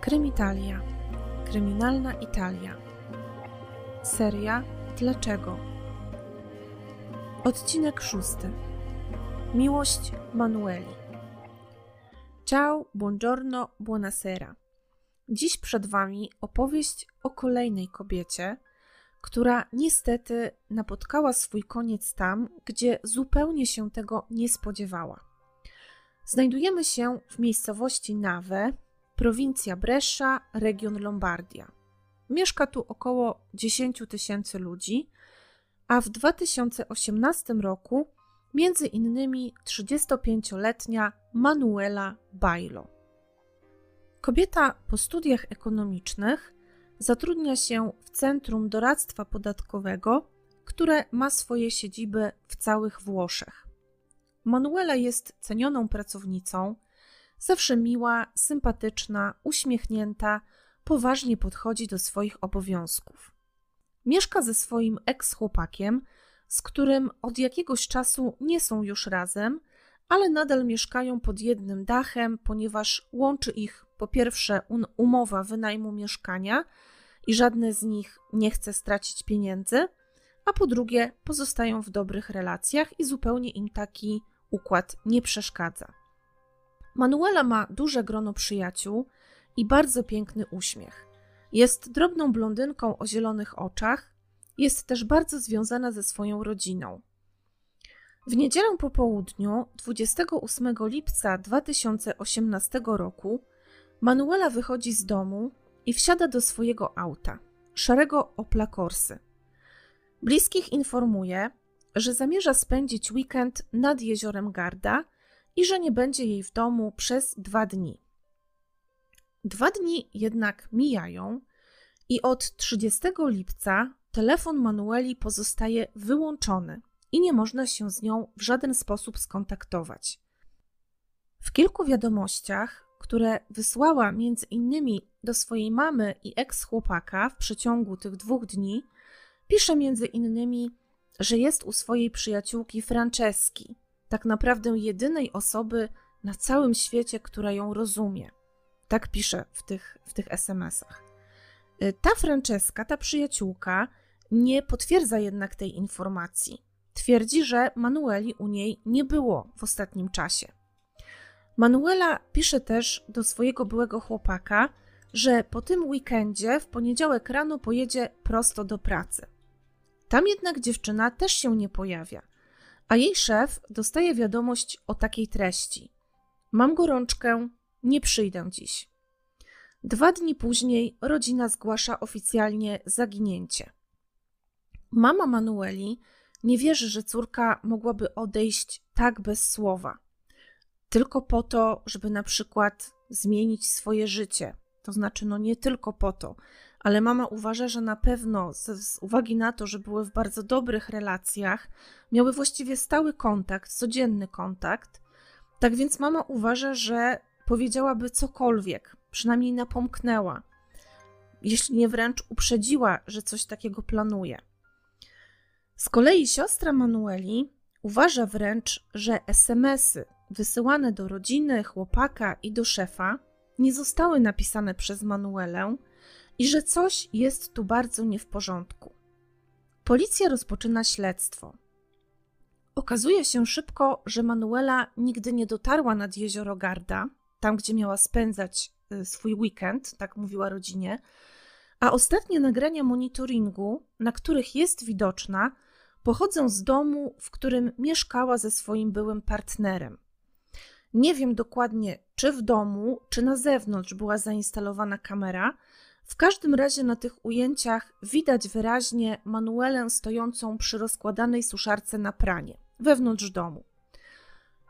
Krymitalia. Kryminalna Italia. Seria Dlaczego? Odcinek szósty. Miłość Manueli. Ciao, buongiorno, buonasera. Dziś przed Wami opowieść o kolejnej kobiecie, która niestety napotkała swój koniec tam, gdzie zupełnie się tego nie spodziewała. Znajdujemy się w miejscowości Nave, prowincja Brescia, region Lombardia. Mieszka tu około 10 tysięcy ludzi, a w 2018 roku między innymi 35-letnia Manuela Bailo. Kobieta po studiach ekonomicznych zatrudnia się w Centrum Doradztwa Podatkowego, które ma swoje siedziby w całych Włoszech. Manuela jest cenioną pracownicą, zawsze miła, sympatyczna, uśmiechnięta, poważnie podchodzi do swoich obowiązków. Mieszka ze swoim ex-chłopakiem, z którym od jakiegoś czasu nie są już razem, ale nadal mieszkają pod jednym dachem, ponieważ łączy ich po pierwsze umowa wynajmu mieszkania i żadne z nich nie chce stracić pieniędzy, a po drugie pozostają w dobrych relacjach i zupełnie im taki układ nie przeszkadza. Manuela ma duże grono przyjaciół i bardzo piękny uśmiech. Jest drobną blondynką o zielonych oczach, jest też bardzo związana ze swoją rodziną. W niedzielę po południu, 28 lipca 2018 roku, Manuela wychodzi z domu i wsiada do swojego auta, szarego Opla Corsy. Bliskich informuje, że zamierza spędzić weekend nad jeziorem Garda i że nie będzie jej w domu przez dwa dni. Dwa dni jednak mijają i od 30 lipca telefon Manueli pozostaje wyłączony i nie można się z nią w żaden sposób skontaktować. W kilku wiadomościach, które wysłała między innymi do swojej mamy i eks-chłopaka w przeciągu tych dwóch dni, pisze między innymi, że jest u swojej przyjaciółki Franceski, tak naprawdę jedynej osoby na całym świecie, która ją rozumie. Tak pisze w tych, w tych SMS-ach. Y, ta Franceska, ta przyjaciółka, nie potwierdza jednak tej informacji. Twierdzi, że Manueli u niej nie było w ostatnim czasie. Manuela pisze też do swojego byłego chłopaka, że po tym weekendzie w poniedziałek rano pojedzie prosto do pracy. Tam jednak dziewczyna też się nie pojawia, a jej szef dostaje wiadomość o takiej treści: Mam gorączkę, nie przyjdę dziś. Dwa dni później rodzina zgłasza oficjalnie zaginięcie. Mama Manueli nie wierzy, że córka mogłaby odejść tak bez słowa, tylko po to, żeby na przykład zmienić swoje życie. To znaczy, no nie tylko po to, ale mama uważa, że na pewno z, z, uwagi na to, że były w bardzo dobrych relacjach, miały właściwie stały kontakt, codzienny kontakt. Tak więc mama uważa, że powiedziałaby cokolwiek, przynajmniej napomknęła, jeśli nie wręcz uprzedziła, że coś takiego planuje. Z kolei siostra Manueli uważa wręcz, że SMS-y wysyłane do rodziny, chłopaka i do szefa nie zostały napisane przez Manuelę i że coś jest tu bardzo nie w porządku. Policja rozpoczyna śledztwo. Okazuje się szybko, że Manuela nigdy nie dotarła nad jezioro Garda, tam gdzie miała spędzać y, swój weekend, tak mówiła rodzinie, a ostatnie nagrania monitoringu, na których jest widoczna, pochodzą z domu, w którym mieszkała ze swoim byłym partnerem. Nie wiem dokładnie, czy w domu, czy na zewnątrz była zainstalowana kamera. W każdym razie na tych ujęciach widać wyraźnie Manuelę stojącą przy rozkładanej suszarce na pranie wewnątrz domu.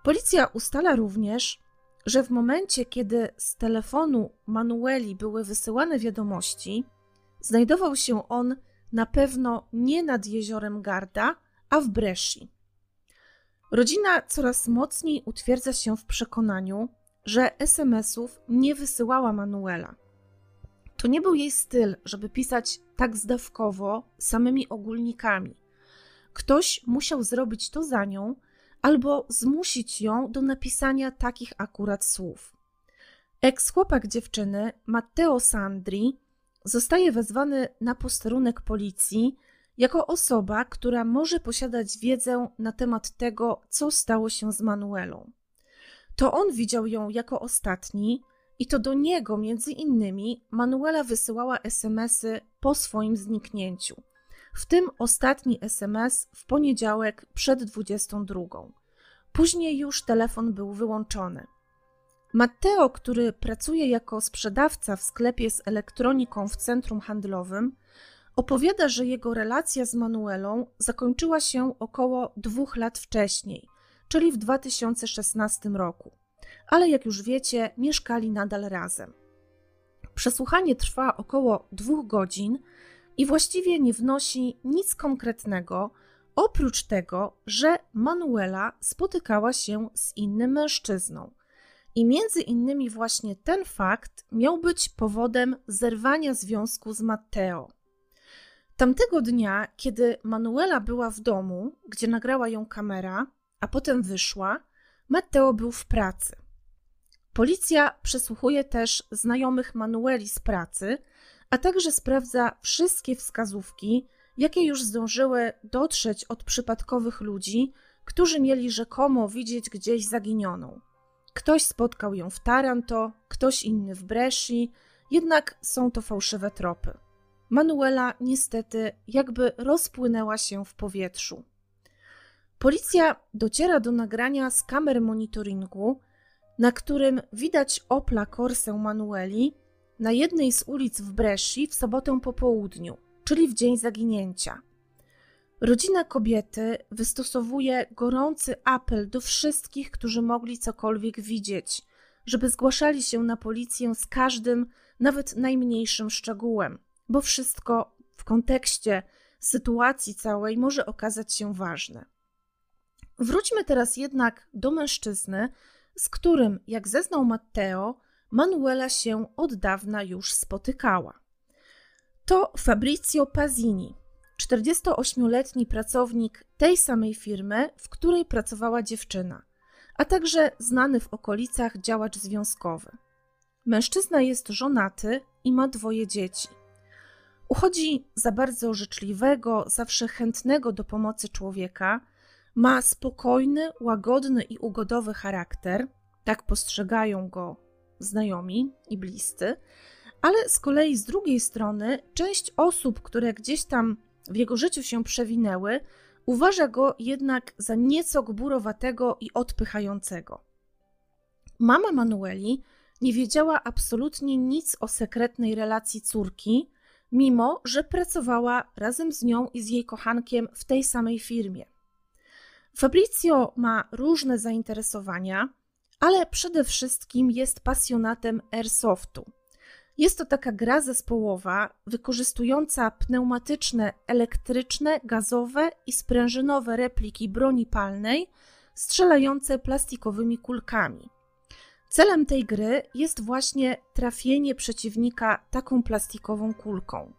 Policja ustala również, że w momencie, kiedy z telefonu Manueli były wysyłane wiadomości, znajdował się on na pewno nie nad jeziorem Garda, a w Bresci. Rodzina coraz mocniej utwierdza się w przekonaniu, że SMS-ów nie wysyłała Manuela. To nie był jej styl, żeby pisać tak zdawkowo, samymi ogólnikami. Ktoś musiał zrobić to za nią albo zmusić ją do napisania takich akurat słów. Eks-chłopak dziewczyny, Matteo Sandri, zostaje wezwany na posterunek policji jako osoba, która może posiadać wiedzę na temat tego, co stało się z Manuelą. To on widział ją jako ostatni i to do niego między innymi Manuela wysyłała SMSy po swoim zniknięciu. W tym ostatni SMS w poniedziałek przed 22. Później już telefon był wyłączony. Matteo, który pracuje jako sprzedawca w sklepie z elektroniką w centrum handlowym, opowiada, że jego relacja z Manuelą zakończyła się około dwóch lat wcześniej, czyli w 2016 roku. Ale jak już wiecie, mieszkali nadal razem. Przesłuchanie trwa około dwóch godzin i właściwie nie wnosi nic konkretnego, oprócz tego, że Manuela spotykała się z innym mężczyzną. I między innymi właśnie ten fakt miał być powodem zerwania związku z Matteo. Tamtego dnia, kiedy Manuela była w domu, gdzie nagrała ją kamera, a potem wyszła, Matteo był w pracy. Policja przesłuchuje też znajomych Manueli z pracy, a także sprawdza wszystkie wskazówki, jakie już zdążyły dotrzeć od przypadkowych ludzi, którzy mieli rzekomo widzieć gdzieś zaginioną. Ktoś spotkał ją w Taranto, ktoś inny w Bresci, jednak są to fałszywe tropy. Manuela niestety jakby rozpłynęła się w powietrzu. Policja dociera do nagrania z kamer monitoringu, na którym widać Opla Corsę Manueli na jednej z ulic w Bresci w sobotę po południu, czyli w dzień zaginięcia. Rodzina kobiety wystosowuje gorący apel do wszystkich, którzy mogli cokolwiek widzieć, żeby zgłaszali się na policję z każdym, nawet najmniejszym szczegółem, bo wszystko w kontekście sytuacji całej może okazać się ważne. Wróćmy teraz jednak do mężczyzny, z którym, jak zeznał Matteo, Manuela się od dawna już spotykała. To Fabrizio Pazini, 48-letni pracownik tej samej firmy, w której pracowała dziewczyna, a także znany w okolicach działacz związkowy. Mężczyzna jest żonaty i ma dwoje dzieci. Uchodzi za bardzo życzliwego, zawsze chętnego do pomocy człowieka, ma spokojny, łagodny i ugodowy charakter, tak postrzegają go znajomi i bliscy, ale z kolei z drugiej strony część osób, które gdzieś tam w jego życiu się przewinęły, uważa go jednak za nieco gburowatego i odpychającego. Mama Manueli nie wiedziała absolutnie nic o sekretnej relacji córki, mimo że pracowała razem z nią i z jej kochankiem w tej samej firmie. Fabrizio ma różne zainteresowania, ale przede wszystkim jest pasjonatem airsoftu. Jest to taka gra zespołowa wykorzystująca pneumatyczne, elektryczne, gazowe i sprężynowe repliki broni palnej strzelające plastikowymi kulkami. Celem tej gry jest właśnie trafienie przeciwnika taką plastikową kulką.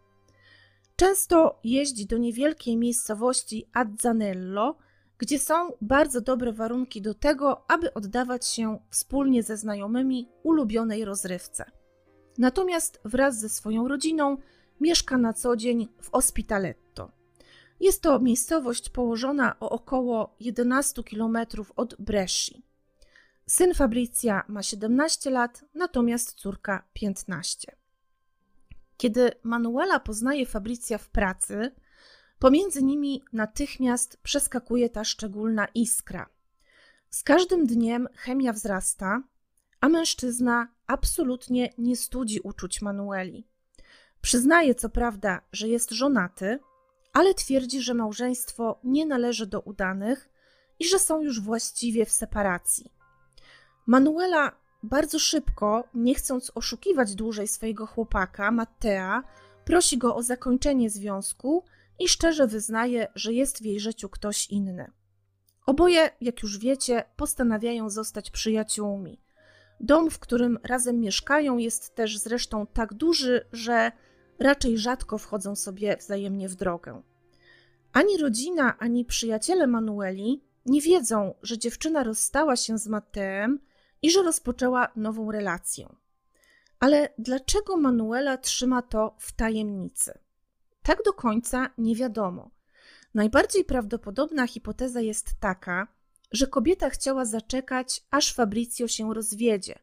Często jeździ do niewielkiej miejscowości Azzanello, gdzie są bardzo dobre warunki do tego, aby oddawać się wspólnie ze znajomymi ulubionej rozrywce. Natomiast wraz ze swoją rodziną mieszka na co dzień w Ospitaletto. Jest to miejscowość położona o około 11 km od Bresci. Syn Fabrizia ma 17 lat, natomiast córka 15. Kiedy Manuela poznaje Fabrizia w pracy, Pomiędzy nimi natychmiast przeskakuje ta szczególna iskra. Z każdym dniem chemia wzrasta, a mężczyzna absolutnie nie studzi uczuć Manueli. Przyznaje co prawda, że jest żonaty, ale twierdzi, że małżeństwo nie należy do udanych i że są już właściwie w separacji. Manuela bardzo szybko, nie chcąc oszukiwać dłużej swojego chłopaka, Mattea, prosi go o zakończenie związku i szczerze wyznaje, że jest w jej życiu ktoś inny. Oboje, jak już wiecie, postanawiają zostać przyjaciółmi. Dom, w którym razem mieszkają, jest też zresztą tak duży, że raczej rzadko wchodzą sobie wzajemnie w drogę. Ani rodzina, ani przyjaciele Manueli nie wiedzą, że dziewczyna rozstała się z Matteem i że rozpoczęła nową relację. Ale dlaczego Manuela trzyma to w tajemnicy? Tak do końca nie wiadomo. Najbardziej prawdopodobna hipoteza jest taka, że kobieta chciała zaczekać, aż Fabrizio się rozwiedzie,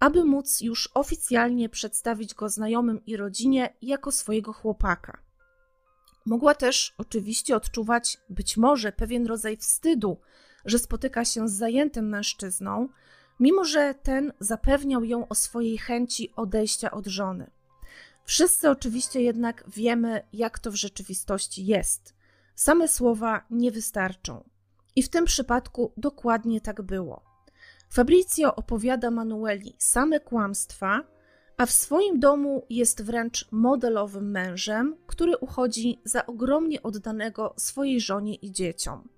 aby móc już oficjalnie przedstawić go znajomym i rodzinie jako swojego chłopaka. Mogła też oczywiście odczuwać być może pewien rodzaj wstydu, że spotyka się z zajętym mężczyzną, mimo że ten zapewniał ją o swojej chęci odejścia od żony. Wszyscy oczywiście jednak wiemy, jak to w rzeczywistości jest. Same słowa nie wystarczą. I w tym przypadku dokładnie tak było. Fabrizio opowiada Manueli same kłamstwa, a w swoim domu jest wręcz modelowym mężem, który uchodzi za ogromnie oddanego swojej żonie i dzieciom.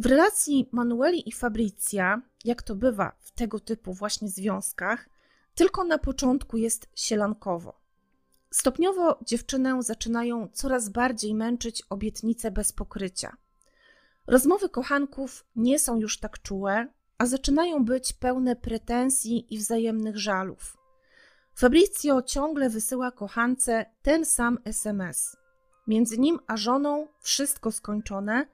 W relacji Manueli i Fabrizia, jak to bywa w tego typu właśnie związkach, tylko na początku jest sielankowo. Stopniowo dziewczynę zaczynają coraz bardziej męczyć obietnice bez pokrycia. Rozmowy kochanków nie są już tak czułe, a zaczynają być pełne pretensji i wzajemnych żalów. Fabrizio ciągle wysyła kochance ten sam SMS. Między nim a żoną wszystko skończone,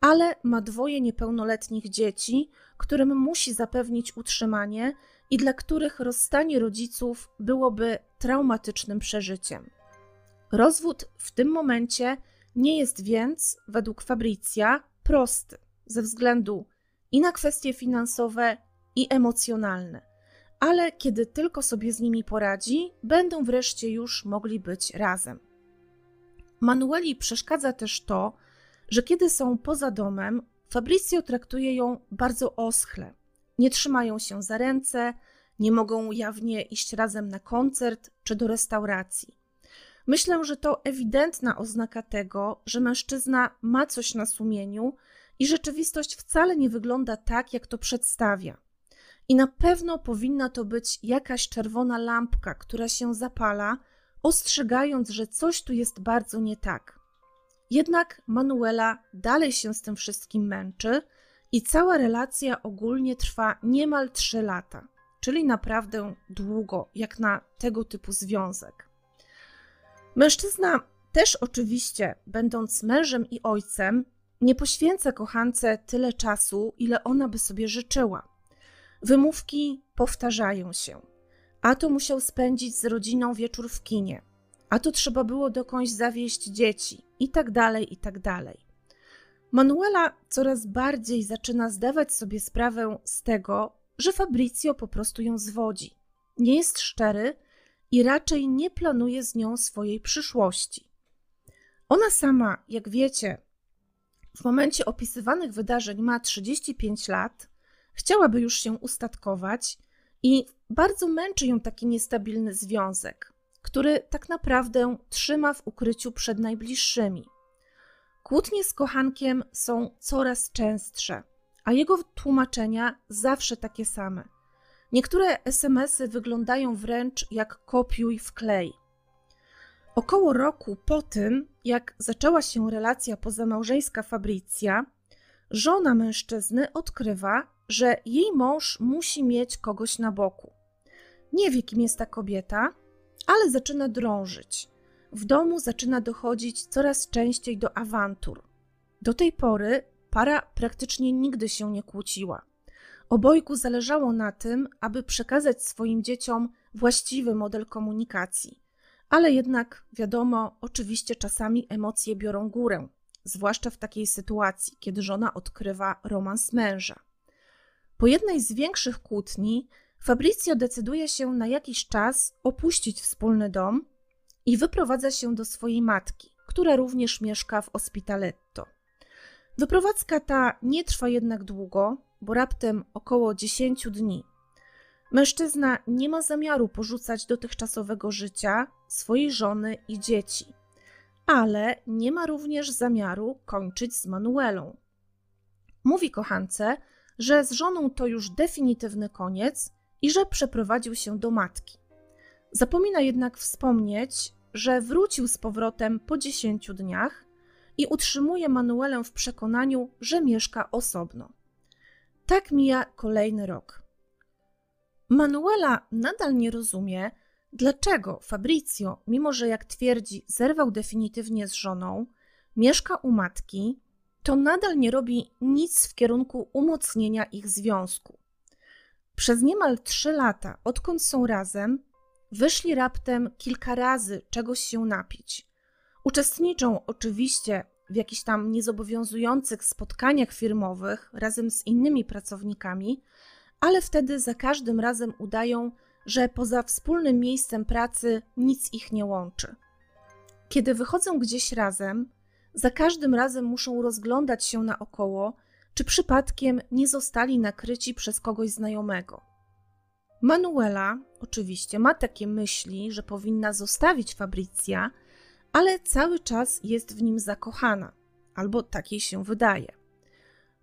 ale ma dwoje niepełnoletnich dzieci, którym musi zapewnić utrzymanie i dla których rozstanie rodziców byłoby traumatycznym przeżyciem. Rozwód w tym momencie nie jest więc, według Fabricja, prosty ze względu i na kwestie finansowe, i emocjonalne, ale kiedy tylko sobie z nimi poradzi, będą wreszcie już mogli być razem. Manueli przeszkadza też to, że kiedy są poza domem, Fabrizio traktuje ją bardzo oschle. Nie trzymają się za ręce, nie mogą jawnie iść razem na koncert czy do restauracji. Myślę, że to ewidentna oznaka tego, że mężczyzna ma coś na sumieniu i rzeczywistość wcale nie wygląda tak, jak to przedstawia. I na pewno powinna to być jakaś czerwona lampka, która się zapala, ostrzegając, że coś tu jest bardzo nie tak. Jednak Manuela dalej się z tym wszystkim męczy i cała relacja ogólnie trwa niemal 3 lata, czyli naprawdę długo, jak na tego typu związek. Mężczyzna też oczywiście, będąc mężem i ojcem, nie poświęca kochance tyle czasu, ile ona by sobie życzyła. Wymówki powtarzają się. A to musiał spędzić z rodziną wieczór w kinie, a to trzeba było dokądś zawieść dzieci, i tak dalej, i tak dalej. Manuela coraz bardziej zaczyna zdawać sobie sprawę z tego, że Fabrizio po prostu ją zwodzi. Nie jest szczery i raczej nie planuje z nią swojej przyszłości. Ona sama, jak wiecie, w momencie opisywanych wydarzeń ma 35 lat, chciałaby już się ustatkować i bardzo męczy ją taki niestabilny związek, który tak naprawdę trzyma w ukryciu przed najbliższymi. Kłótnie z kochankiem są coraz częstsze, a jego tłumaczenia zawsze takie same. Niektóre SMSy wyglądają wręcz jak kopiuj w klej. Około roku po tym, jak zaczęła się relacja pozamałżeńska Fabrycja, żona mężczyzny odkrywa, że jej mąż musi mieć kogoś na boku. Nie wie, kim jest ta kobieta, ale zaczyna drążyć. W domu zaczyna dochodzić coraz częściej do awantur. Do tej pory para praktycznie nigdy się nie kłóciła. Obojgu zależało na tym, aby przekazać swoim dzieciom właściwy model komunikacji. Ale jednak, wiadomo, oczywiście czasami emocje biorą górę, zwłaszcza w takiej sytuacji, kiedy żona odkrywa romans męża. Po jednej z większych kłótni Fabrizio decyduje się na jakiś czas opuścić wspólny dom i wyprowadza się do swojej matki, która również mieszka w Ospitaletto. Wyprowadzka ta nie trwa jednak długo, bo raptem około 10 dni. Mężczyzna nie ma zamiaru porzucać dotychczasowego życia, swojej żony i dzieci, ale nie ma również zamiaru kończyć z Manuelą. Mówi kochance, że z żoną to już definitywny koniec i że przeprowadził się do matki. Zapomina jednak wspomnieć, że wrócił z powrotem po 10 dniach i utrzymuje Manuelę w przekonaniu, że mieszka osobno. Tak mija kolejny rok. Manuela nadal nie rozumie, dlaczego Fabrizio, mimo że jak twierdzi, zerwał definitywnie z żoną, mieszka u matki, to nadal nie robi nic w kierunku umocnienia ich związku. Przez niemal trzy lata, odkąd są razem, wyszli raptem kilka razy czegoś się napić. Uczestniczą oczywiście w jakichś tam niezobowiązujących spotkaniach firmowych razem z innymi pracownikami, ale wtedy za każdym razem udają, że poza wspólnym miejscem pracy nic ich nie łączy. Kiedy wychodzą gdzieś razem, za każdym razem muszą rozglądać się naokoło, czy przypadkiem nie zostali nakryci przez kogoś znajomego. Manuela oczywiście ma takie myśli, że powinna zostawić Fabrycja, ale cały czas jest w nim zakochana, albo takiej się wydaje.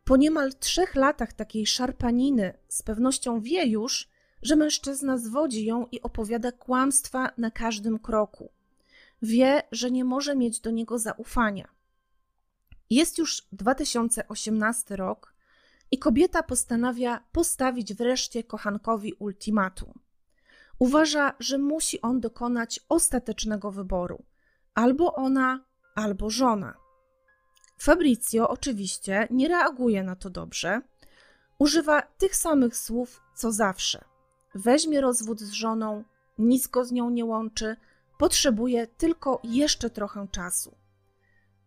Po niemal trzech latach takiej szarpaniny z pewnością wie już, że mężczyzna zwodzi ją i opowiada kłamstwa na każdym kroku. Wie, że nie może mieć do niego zaufania. Jest już 2018 rok i kobieta postanawia postawić wreszcie kochankowi ultimatum. Uważa, że musi on dokonać ostatecznego wyboru albo ona, albo żona. Fabrizio oczywiście nie reaguje na to dobrze. Używa tych samych słów co zawsze. Weźmie rozwód z żoną, nic go z nią nie łączy, potrzebuje tylko jeszcze trochę czasu.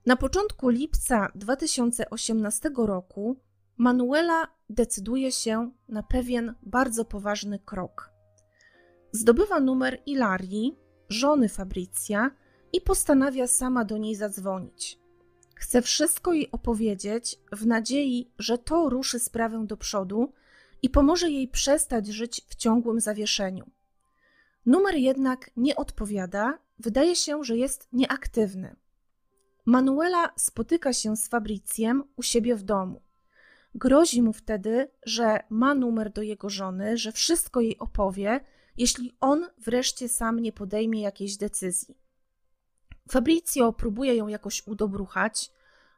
Na początku lipca 2018 roku Manuela decyduje się na pewien bardzo poważny krok. Zdobywa numer Ilarii, żony Fabrycja, i postanawia sama do niej zadzwonić. Chce wszystko jej opowiedzieć w nadziei, że to ruszy sprawę do przodu i pomoże jej przestać żyć w ciągłym zawieszeniu. Numer jednak nie odpowiada, wydaje się, że jest nieaktywny. Manuela spotyka się z Fabrycjem u siebie w domu. Grozi mu wtedy, że ma numer do jego żony, że wszystko jej opowie, jeśli on wreszcie sam nie podejmie jakiejś decyzji. Fabrizio próbuje ją jakoś udobruchać,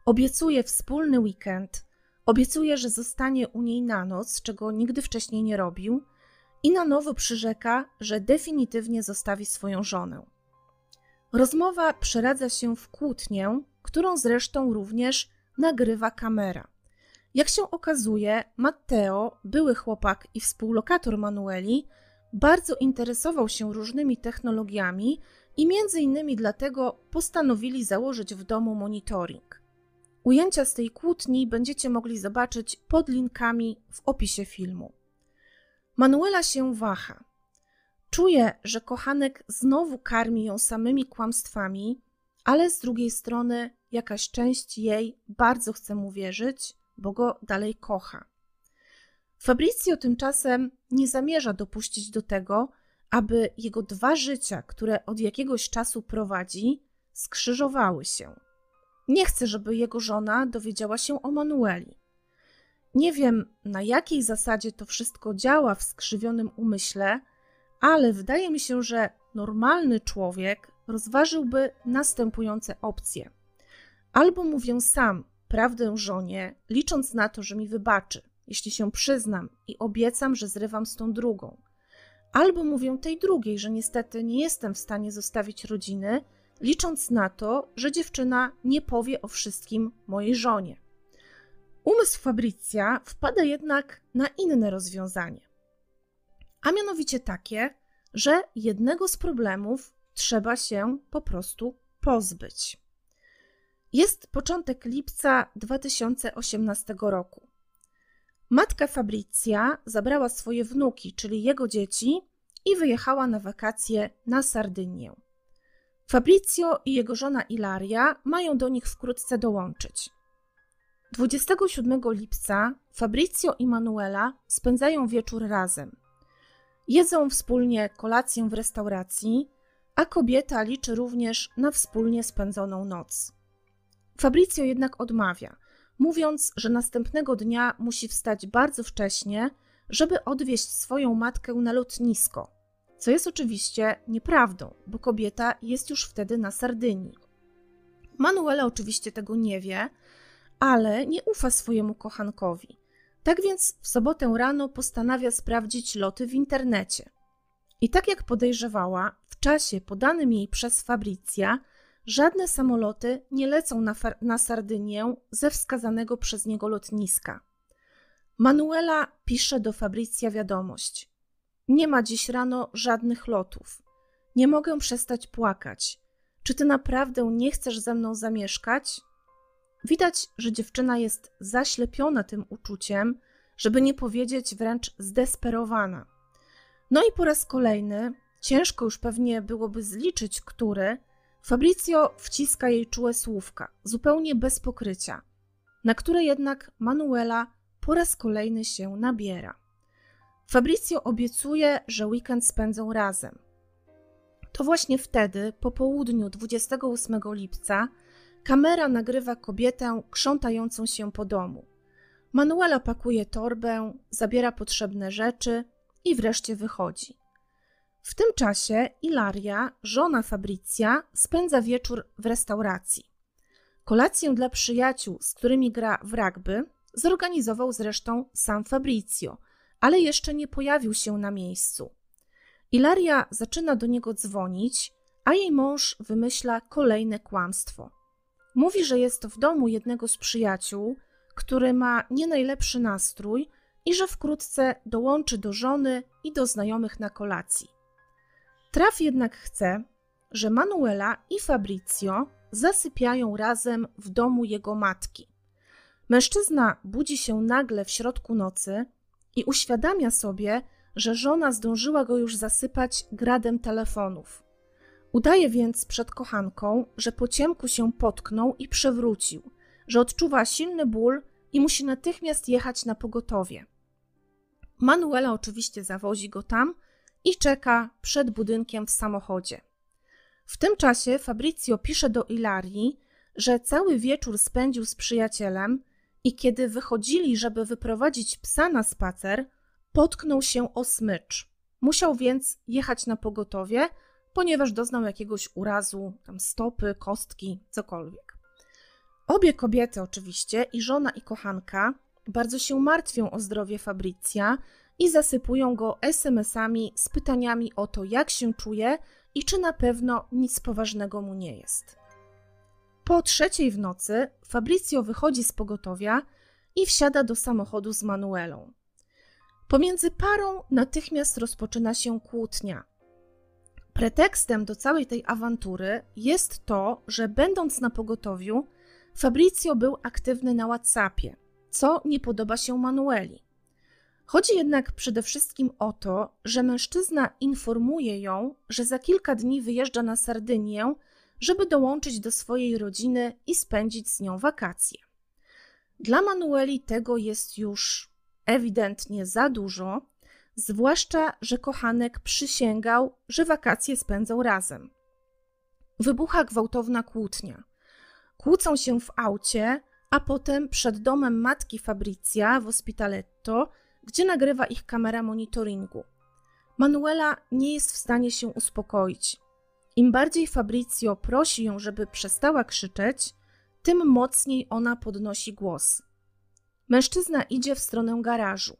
obiecuje wspólny weekend, obiecuje, że zostanie u niej na noc, czego nigdy wcześniej nie robił, i na nowo przyrzeka, że definitywnie zostawi swoją żonę. Rozmowa przeradza się w kłótnię, którą zresztą również nagrywa kamera. Jak się okazuje, Matteo, były chłopak i współlokator Manueli, bardzo interesował się różnymi technologiami i między innymi dlatego postanowili założyć w domu monitoring. Ujęcia z tej kłótni będziecie mogli zobaczyć pod linkami w opisie filmu. Manuela się waha. Czuje, że kochanek znowu karmi ją samymi kłamstwami, ale z drugiej strony jakaś część jej bardzo chce mu wierzyć, bo go dalej kocha. Fabrizio tymczasem nie zamierza dopuścić do tego, aby jego dwa życia, które od jakiegoś czasu prowadzi, skrzyżowały się. Nie chce, żeby jego żona dowiedziała się o Manueli. Nie wiem, na jakiej zasadzie to wszystko działa w skrzywionym umyśle, ale wydaje mi się, że normalny człowiek rozważyłby następujące opcje. Albo mówię sam prawdę żonie, licząc na to, że mi wybaczy, jeśli się przyznam i obiecam, że zrywam z tą drugą albo mówię tej drugiej, że niestety nie jestem w stanie zostawić rodziny, licząc na to, że dziewczyna nie powie o wszystkim mojej żonie. Umysł Fabrycja wpada jednak na inne rozwiązanie, a mianowicie takie, że jednego z problemów trzeba się po prostu pozbyć. Jest początek lipca 2018 roku. Matka Fabrycja zabrała swoje wnuki, czyli jego dzieci, i wyjechała na wakacje na Sardynię. Fabrizio i jego żona Ilaria mają do nich wkrótce dołączyć. 27 lipca Fabrizio i Manuela spędzają wieczór razem. Jedzą wspólnie kolację w restauracji, a kobieta liczy również na wspólnie spędzoną noc. Fabrizio jednak odmawia – mówiąc, że następnego dnia musi wstać bardzo wcześnie, żeby odwieźć swoją matkę na lotnisko, co jest oczywiście nieprawdą, bo kobieta jest już wtedy na Sardynii. Manuela oczywiście tego nie wie, ale nie ufa swojemu kochankowi. Tak więc w sobotę rano postanawia sprawdzić loty w internecie. I tak jak podejrzewała, w czasie podanym jej przez Fabricja, żadne samoloty nie lecą na, na Sardynię ze wskazanego przez niego lotniska. Manuela pisze do Fabricja wiadomość. Nie ma dziś rano żadnych lotów. Nie mogę przestać płakać. Czy ty naprawdę nie chcesz ze mną zamieszkać? Widać, że dziewczyna jest zaślepiona tym uczuciem, żeby nie powiedzieć wręcz zdesperowana. No i po raz kolejny, ciężko już pewnie byłoby zliczyć, który, Fabrizio wciska jej czułe słówka, zupełnie bez pokrycia, na które jednak Manuela po raz kolejny się nabiera. Fabrizio obiecuje, że weekend spędzą razem. To właśnie wtedy, po południu 28 lipca, kamera nagrywa kobietę krzątającą się po domu. Manuela pakuje torbę, zabiera potrzebne rzeczy i wreszcie wychodzi. W tym czasie Ilaria, żona Fabrycja, spędza wieczór w restauracji. Kolację dla przyjaciół, z którymi gra w rugby, zorganizował zresztą sam Fabrizio, ale jeszcze nie pojawił się na miejscu. Ilaria zaczyna do niego dzwonić, a jej mąż wymyśla kolejne kłamstwo. Mówi, że jest w domu jednego z przyjaciół, który ma nie najlepszy nastrój i że wkrótce dołączy do żony i do znajomych na kolacji. Traf jednak chce, że Manuela i Fabrizio zasypiają razem w domu jego matki. Mężczyzna budzi się nagle w środku nocy i uświadamia sobie, że żona zdążyła go już zasypać gradem telefonów. Udaje więc przed kochanką, że po ciemku się potknął i przewrócił, że odczuwa silny ból i musi natychmiast jechać na pogotowie. Manuela oczywiście zawozi go tam i czeka przed budynkiem w samochodzie. W tym czasie Fabrizio pisze do Ilarii, że cały wieczór spędził z przyjacielem i kiedy wychodzili, żeby wyprowadzić psa na spacer, potknął się o smycz. Musiał więc jechać na pogotowie, ponieważ doznał jakiegoś urazu, tam stopy, kostki, cokolwiek. Obie kobiety, oczywiście, i żona, i kochanka, bardzo się martwią o zdrowie Fabrycja i zasypują go SMS-ami z pytaniami o to, jak się czuje i czy na pewno nic poważnego mu nie jest. Po trzeciej w nocy Fabrizio wychodzi z pogotowia i wsiada do samochodu z Manuelą. Pomiędzy parą natychmiast rozpoczyna się kłótnia. Pretekstem do całej tej awantury jest to, że będąc na pogotowiu, Fabrizio był aktywny na WhatsAppie, co nie podoba się Manueli. Chodzi jednak przede wszystkim o to, że mężczyzna informuje ją, że za kilka dni wyjeżdża na Sardynię, żeby dołączyć do swojej rodziny i spędzić z nią wakacje. Dla Manueli tego jest już ewidentnie za dużo, zwłaszcza, że kochanek przysięgał, że wakacje spędzą razem. Wybucha gwałtowna kłótnia. Kłócą się w aucie, a potem przed domem matki Fabrizia w Ospitaletto, gdzie nagrywa ich kamera monitoringu. Manuela nie jest w stanie się uspokoić. Im bardziej Fabrizio prosi ją, żeby przestała krzyczeć, tym mocniej ona podnosi głos. Mężczyzna idzie w stronę garażu.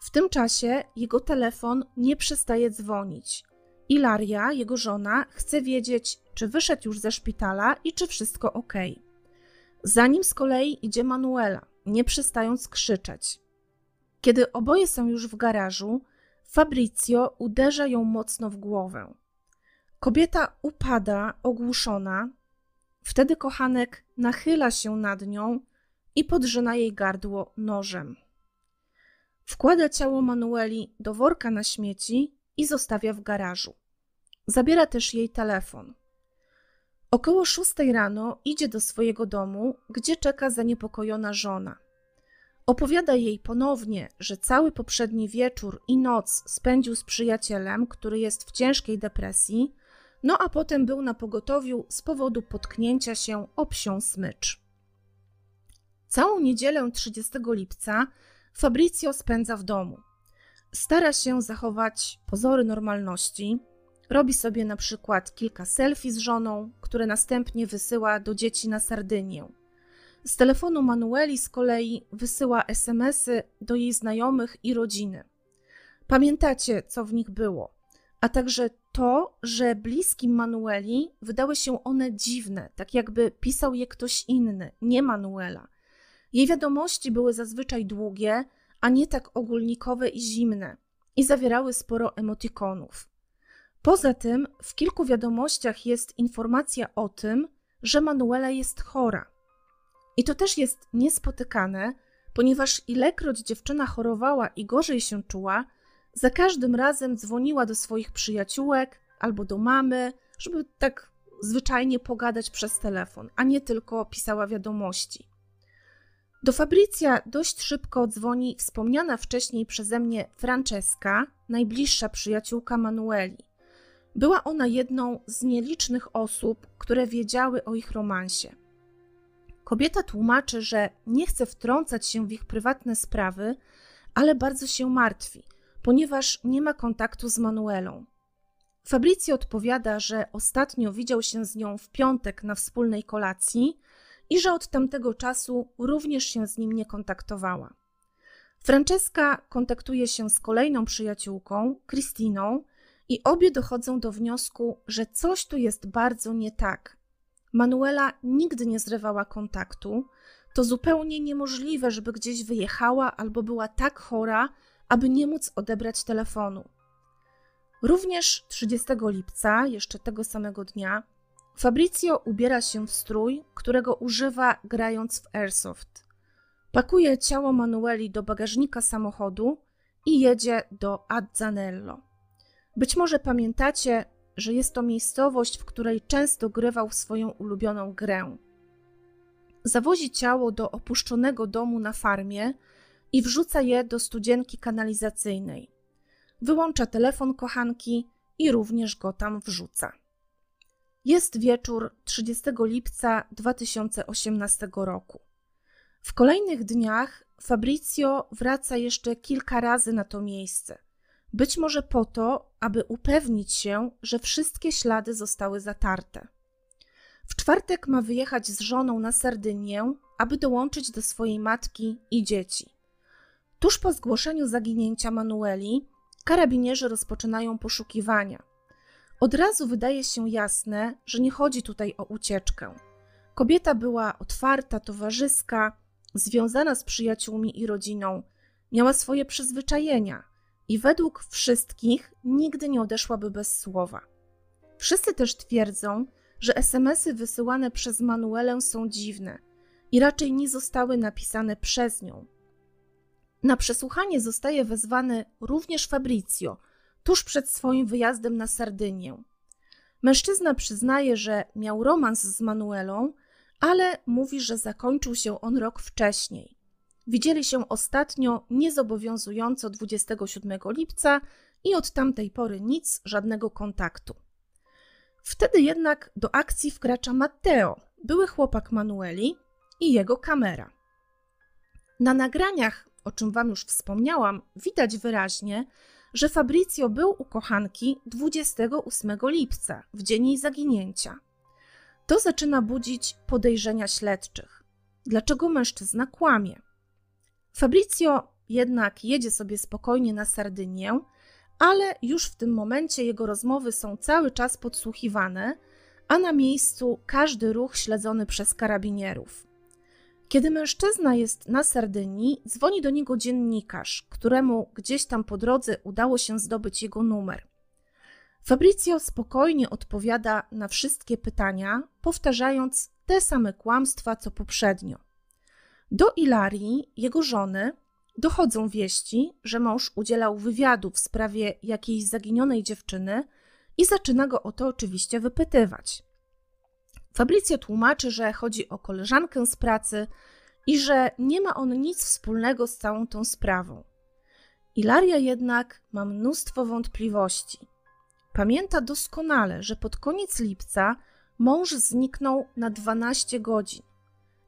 W tym czasie jego telefon nie przestaje dzwonić. Ilaria, jego żona, chce wiedzieć, czy wyszedł już ze szpitala i czy wszystko ok. Za nim z kolei idzie Manuela, nie przestając krzyczeć. Kiedy oboje są już w garażu, Fabrizio uderza ją mocno w głowę. Kobieta upada ogłuszona. Wtedy kochanek nachyla się nad nią i podrzyna jej gardło nożem. Wkłada ciało Manueli do worka na śmieci i zostawia w garażu. Zabiera też jej telefon. Około szóstej rano idzie do swojego domu, gdzie czeka zaniepokojona żona. Opowiada jej ponownie, że cały poprzedni wieczór i noc spędził z przyjacielem, który jest w ciężkiej depresji, no a potem był na pogotowiu z powodu potknięcia się o psią smycz. Całą niedzielę 30 lipca Fabrizio spędza w domu. Stara się zachować pozory normalności. Robi sobie na przykład kilka selfie z żoną, które następnie wysyła do dzieci na Sardynię. Z telefonu Manueli z kolei wysyła SMSy do jej znajomych i rodziny. Pamiętacie, co w nich było, a także to, że bliskim Manueli wydały się one dziwne, tak jakby pisał je ktoś inny, nie Manuela. Jej wiadomości były zazwyczaj długie, a nie tak ogólnikowe i zimne, i zawierały sporo emotikonów. Poza tym, w kilku wiadomościach jest informacja o tym, że Manuela jest chora. I to też jest niespotykane, ponieważ ilekroć dziewczyna chorowała i gorzej się czuła, za każdym razem dzwoniła do swoich przyjaciółek albo do mamy, żeby tak zwyczajnie pogadać przez telefon, a nie tylko pisała wiadomości. Do Fabrycja dość szybko dzwoni wspomniana wcześniej przeze mnie Francesca, najbliższa przyjaciółka Manueli. Była ona jedną z nielicznych osób, które wiedziały o ich romansie. Kobieta tłumaczy, że nie chce wtrącać się w ich prywatne sprawy, ale bardzo się martwi, ponieważ nie ma kontaktu z Manuelą. Fabrizio odpowiada, że ostatnio widział się z nią w piątek na wspólnej kolacji i że od tamtego czasu również się z nim nie kontaktowała. Francesca kontaktuje się z kolejną przyjaciółką, Christiną, i obie dochodzą do wniosku, że coś tu jest bardzo nie tak. Manuela nigdy nie zrywała kontaktu. To zupełnie niemożliwe, żeby gdzieś wyjechała albo była tak chora, aby nie móc odebrać telefonu. Również 30 lipca, jeszcze tego samego dnia, Fabrizio ubiera się w strój, którego używa grając w airsoft. Pakuje ciało Manueli do bagażnika samochodu i jedzie do Azzanello. Być może pamiętacie, że jest to miejscowość, w której często grywał swoją ulubioną grę. Zawozi ciało do opuszczonego domu na farmie i wrzuca je do studzienki kanalizacyjnej. Wyłącza telefon kochanki i również go tam wrzuca. Jest wieczór 30 lipca 2018 roku. W kolejnych dniach Fabrizio wraca jeszcze kilka razy na to miejsce. Być może po to, aby upewnić się, że wszystkie ślady zostały zatarte. W czwartek ma wyjechać z żoną na Sardynię, aby dołączyć do swojej matki i dzieci. Tuż po zgłoszeniu zaginięcia Manueli, karabinierzy rozpoczynają poszukiwania. Od razu wydaje się jasne, że nie chodzi tutaj o ucieczkę. Kobieta była otwarta, towarzyska, związana z przyjaciółmi i rodziną, miała swoje przyzwyczajenia i według wszystkich nigdy nie odeszłaby bez słowa. Wszyscy też twierdzą, że SMSy wysyłane przez Manuelę są dziwne i raczej nie zostały napisane przez nią. Na przesłuchanie zostaje wezwany również Fabrizio, tuż przed swoim wyjazdem na Sardynię. Mężczyzna przyznaje, że miał romans z Manuelą, ale mówi, że zakończył się on rok wcześniej. Widzieli się ostatnio niezobowiązująco 27 lipca i od tamtej pory nic, żadnego kontaktu. Wtedy jednak do akcji wkracza Matteo, były chłopak Manueli i jego kamera. Na nagraniach, o czym Wam już wspomniałam, widać wyraźnie, że Fabrizio był u kochanki 28 lipca, w dzień jej zaginięcia. To zaczyna budzić podejrzenia śledczych. Dlaczego mężczyzna kłamie? Fabrizio jednak jedzie sobie spokojnie na Sardynię, ale już w tym momencie jego rozmowy są cały czas podsłuchiwane, a na miejscu każdy ruch śledzony przez karabinierów. Kiedy mężczyzna jest na Sardynii, dzwoni do niego dziennikarz, któremu gdzieś tam po drodze udało się zdobyć jego numer. Fabrizio spokojnie odpowiada na wszystkie pytania, powtarzając te same kłamstwa co poprzednio. Do Ilarii, jego żony, dochodzą wieści, że mąż udzielał wywiadu w sprawie jakiejś zaginionej dziewczyny i zaczyna go o to oczywiście wypytywać. Fabrizio tłumaczy, że chodzi o koleżankę z pracy i że nie ma on nic wspólnego z całą tą sprawą. Ilaria jednak ma mnóstwo wątpliwości. Pamięta doskonale, że pod koniec lipca mąż zniknął na 12 godzin.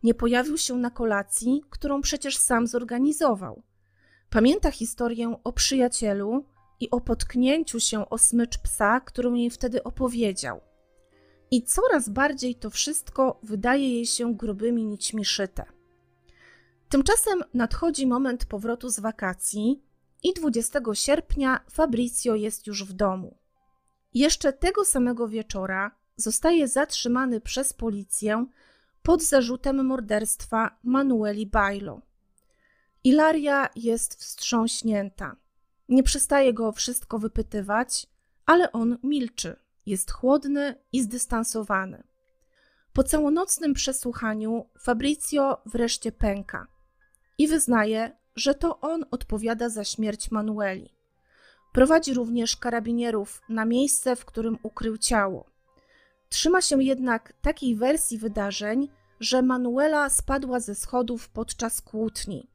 Nie pojawił się na kolacji, którą przecież sam zorganizował. Pamięta historię o przyjacielu i o potknięciu się o smycz psa, którą jej wtedy opowiedział. i coraz bardziej to wszystko wydaje jej się grubymi nićmi szyte. Tymczasem nadchodzi moment powrotu z wakacji i 20 sierpnia Fabrizio jest już w domu. Jeszcze tego samego wieczora zostaje zatrzymany przez policję pod zarzutem morderstwa Manueli Bailo. Ilaria jest wstrząśnięta. Nie przestaje go o wszystko wypytywać, ale on milczy, jest chłodny i zdystansowany. Po całonocnym przesłuchaniu Fabrizio wreszcie pęka i wyznaje, że to on odpowiada za śmierć Manueli. Prowadzi również karabinierów na miejsce, w którym ukrył ciało. Trzyma się jednak takiej wersji wydarzeń, że Manuela spadła ze schodów podczas kłótni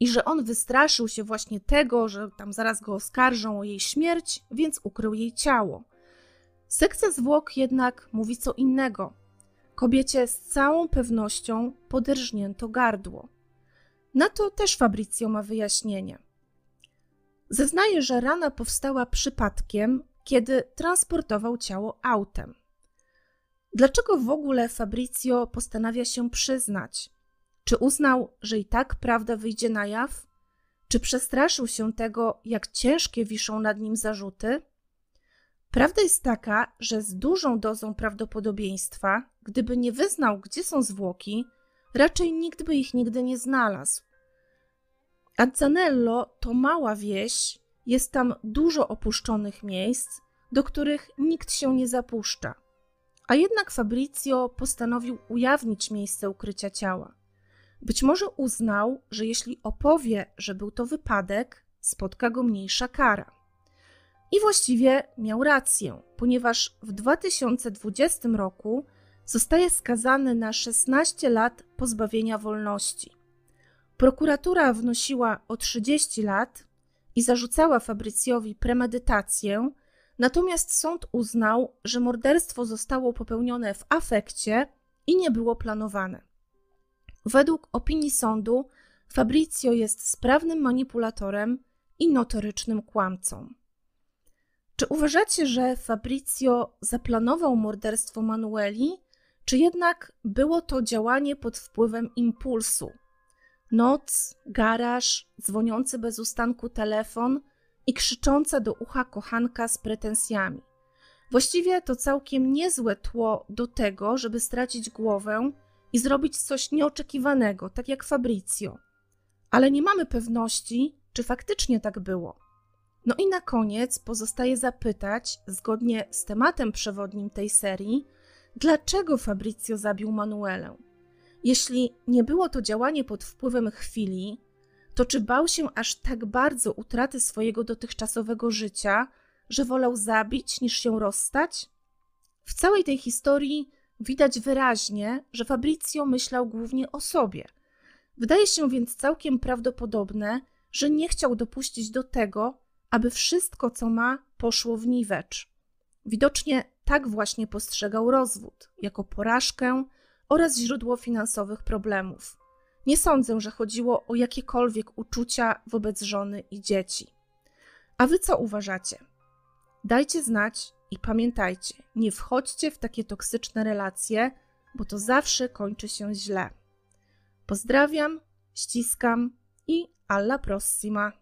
i że on wystraszył się właśnie tego, że tam zaraz go oskarżą o jej śmierć, więc ukrył jej ciało. Sekcja zwłok jednak mówi co innego. Kobiecie z całą pewnością poderżnięto gardło. Na to też Fabrizio ma wyjaśnienie. Zeznaje, że rana powstała przypadkiem, kiedy transportował ciało autem. Dlaczego w ogóle Fabrizio postanawia się przyznać? Czy uznał, że i tak prawda wyjdzie na jaw? Czy przestraszył się tego, jak ciężkie wiszą nad nim zarzuty? Prawda jest taka, że z dużą dozą prawdopodobieństwa, gdyby nie wyznał, gdzie są zwłoki, raczej nikt by ich nigdy nie znalazł. Azzanello to mała wieś, jest tam dużo opuszczonych miejsc, do których nikt się nie zapuszcza. A jednak Fabrizio postanowił ujawnić miejsce ukrycia ciała. Być może uznał, że jeśli opowie, że był to wypadek, spotka go mniejsza kara. I właściwie miał rację, ponieważ w 2020 roku zostaje skazany na 16 lat pozbawienia wolności. Prokuratura wnosiła o 30 lat i zarzucała Fabrycjowi premedytację, natomiast sąd uznał, że morderstwo zostało popełnione w afekcie i nie było planowane. Według opinii sądu Fabrizio jest sprawnym manipulatorem i notorycznym kłamcą. Czy uważacie, że Fabrizio zaplanował morderstwo Manueli, czy jednak było to działanie pod wpływem impulsu? Noc, garaż, dzwoniący bez ustanku telefon i krzycząca do ucha kochanka z pretensjami. Właściwie to całkiem niezłe tło do tego, żeby stracić głowę i zrobić coś nieoczekiwanego, tak jak Fabrizio. Ale nie mamy pewności, czy faktycznie tak było. No i na koniec pozostaje zapytać, zgodnie z tematem przewodnim tej serii, dlaczego Fabrizio zabił Manuelę? Jeśli nie było to działanie pod wpływem chwili, to czy bał się aż tak bardzo utraty swojego dotychczasowego życia, że wolał zabić niż się rozstać? W całej tej historii widać wyraźnie, że Fabrizio myślał głównie o sobie. Wydaje się więc całkiem prawdopodobne, że nie chciał dopuścić do tego, aby wszystko, co ma, poszło w niwecz. Widocznie tak właśnie postrzegał rozwód jako porażkę oraz źródło finansowych problemów. Nie sądzę, że chodziło o jakiekolwiek uczucia wobec żony i dzieci. A wy co uważacie? Dajcie znać i pamiętajcie, nie wchodźcie w takie toksyczne relacje, bo to zawsze kończy się źle. Pozdrawiam, ściskam i alla prossima.